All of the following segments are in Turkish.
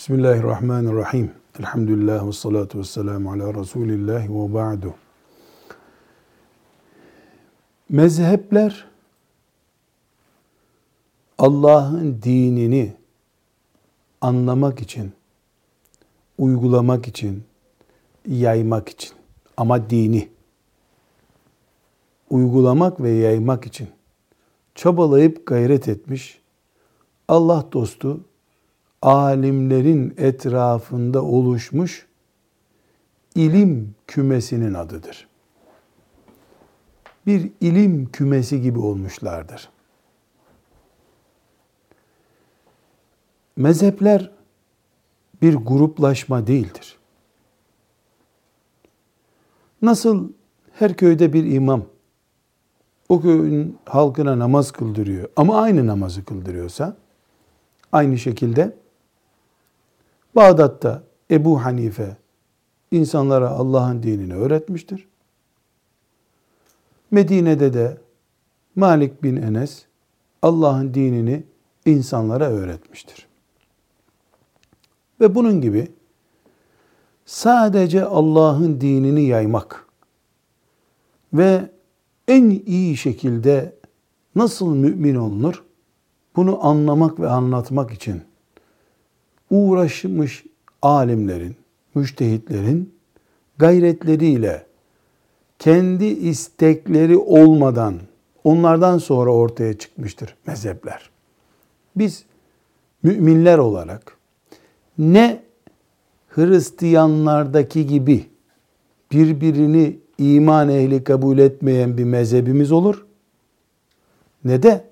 Bismillahirrahmanirrahim. Elhamdülillah ve salatu ve selamu ala Resulillah ve ba'du. Mezhepler Allah'ın dinini anlamak için, uygulamak için, yaymak için ama dini uygulamak ve yaymak için çabalayıp gayret etmiş Allah dostu alimlerin etrafında oluşmuş ilim kümesinin adıdır. Bir ilim kümesi gibi olmuşlardır. Mezhepler bir gruplaşma değildir. Nasıl her köyde bir imam o köyün halkına namaz kıldırıyor ama aynı namazı kıldırıyorsa aynı şekilde Bağdat'ta Ebu Hanife insanlara Allah'ın dinini öğretmiştir. Medine'de de Malik bin Enes Allah'ın dinini insanlara öğretmiştir. Ve bunun gibi sadece Allah'ın dinini yaymak ve en iyi şekilde nasıl mümin olunur? Bunu anlamak ve anlatmak için uğraşmış alimlerin, müştehitlerin gayretleriyle kendi istekleri olmadan onlardan sonra ortaya çıkmıştır mezhepler. Biz müminler olarak ne Hristiyanlardaki gibi birbirini iman ehli kabul etmeyen bir mezhebimiz olur ne de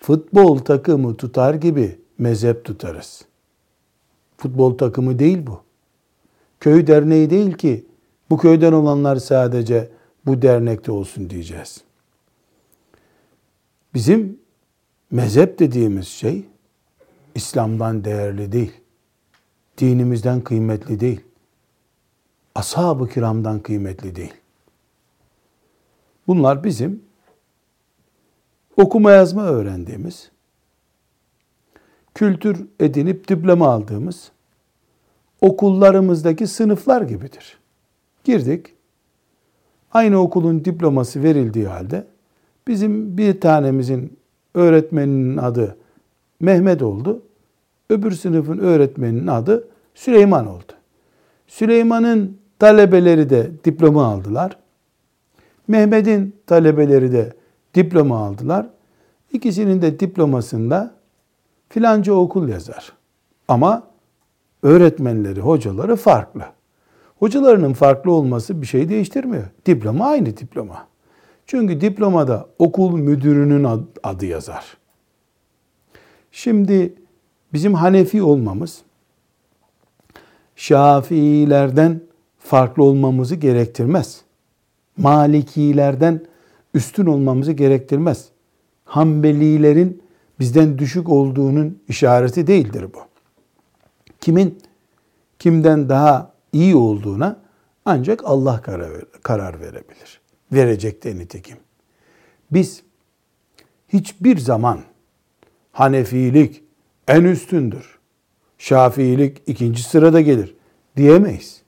futbol takımı tutar gibi mezhep tutarız. Futbol takımı değil bu. Köy derneği değil ki bu köyden olanlar sadece bu dernekte olsun diyeceğiz. Bizim mezhep dediğimiz şey İslam'dan değerli değil. Dinimizden kıymetli değil. Ashab-ı kiramdan kıymetli değil. Bunlar bizim okuma yazma öğrendiğimiz, kültür edinip diploma aldığımız okullarımızdaki sınıflar gibidir. Girdik. Aynı okulun diploması verildiği halde bizim bir tanemizin öğretmeninin adı Mehmet oldu. Öbür sınıfın öğretmeninin adı Süleyman oldu. Süleyman'ın talebeleri de diploma aldılar. Mehmet'in talebeleri de diploma aldılar. İkisinin de diplomasında filanca okul yazar. Ama öğretmenleri, hocaları farklı. Hocalarının farklı olması bir şey değiştirmiyor. Diploma aynı diploma. Çünkü diplomada okul müdürünün adı yazar. Şimdi bizim Hanefi olmamız Şafiilerden farklı olmamızı gerektirmez. Malikilerden üstün olmamızı gerektirmez. Hanbelilerin bizden düşük olduğunun işareti değildir bu. Kimin kimden daha iyi olduğuna ancak Allah karar verebilir. Verecek de nitekim. Biz hiçbir zaman Hanefilik en üstündür. Şafiilik ikinci sırada gelir diyemeyiz.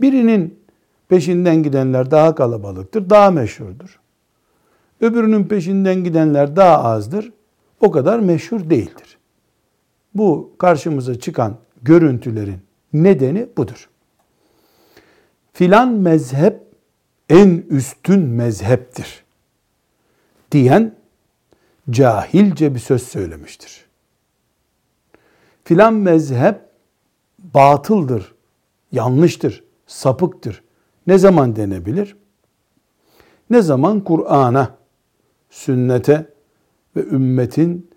Birinin peşinden gidenler daha kalabalıktır, daha meşhurdur. Öbürünün peşinden gidenler daha azdır, o kadar meşhur değildir. Bu karşımıza çıkan görüntülerin nedeni budur. Filan mezhep en üstün mezheptir diyen cahilce bir söz söylemiştir. Filan mezhep batıldır, yanlıştır, sapıktır. Ne zaman denebilir? Ne zaman Kur'an'a, sünnete ve ümmetin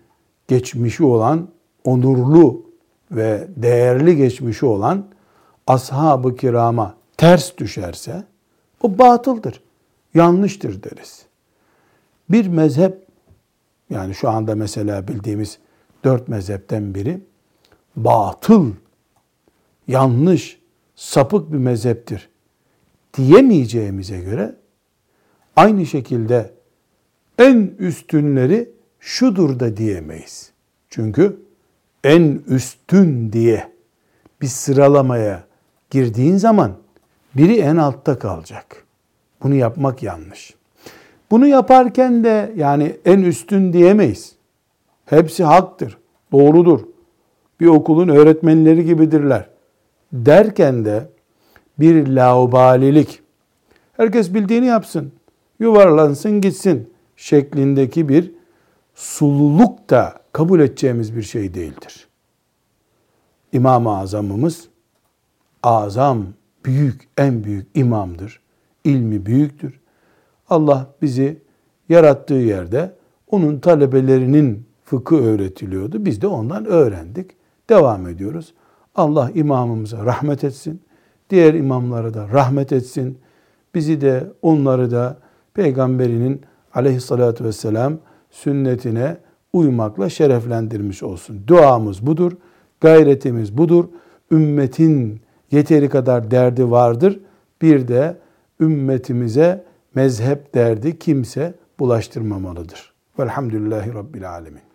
geçmişi olan onurlu ve değerli geçmişi olan ashab-ı kirama ters düşerse o batıldır, yanlıştır deriz. Bir mezhep yani şu anda mesela bildiğimiz dört mezhepten biri batıl, yanlış, sapık bir mezheptir diyemeyeceğimize göre aynı şekilde en üstünleri şudur da diyemeyiz. Çünkü en üstün diye bir sıralamaya girdiğin zaman biri en altta kalacak. Bunu yapmak yanlış. Bunu yaparken de yani en üstün diyemeyiz. Hepsi haktır, doğrudur. Bir okulun öğretmenleri gibidirler. Derken de bir laubalilik, herkes bildiğini yapsın, yuvarlansın gitsin şeklindeki bir sululuk da kabul edeceğimiz bir şey değildir. İmam-ı Azamımız azam, büyük, en büyük imamdır. İlmi büyüktür. Allah bizi yarattığı yerde onun talebelerinin fıkı öğretiliyordu. Biz de ondan öğrendik. Devam ediyoruz. Allah imamımıza rahmet etsin. Diğer imamlara da rahmet etsin. Bizi de onları da peygamberinin aleyhissalatü vesselam sünnetine uymakla şereflendirmiş olsun. Duamız budur, gayretimiz budur. Ümmetin yeteri kadar derdi vardır. Bir de ümmetimize mezhep derdi kimse bulaştırmamalıdır. Velhamdülillahi Rabbil Alemin.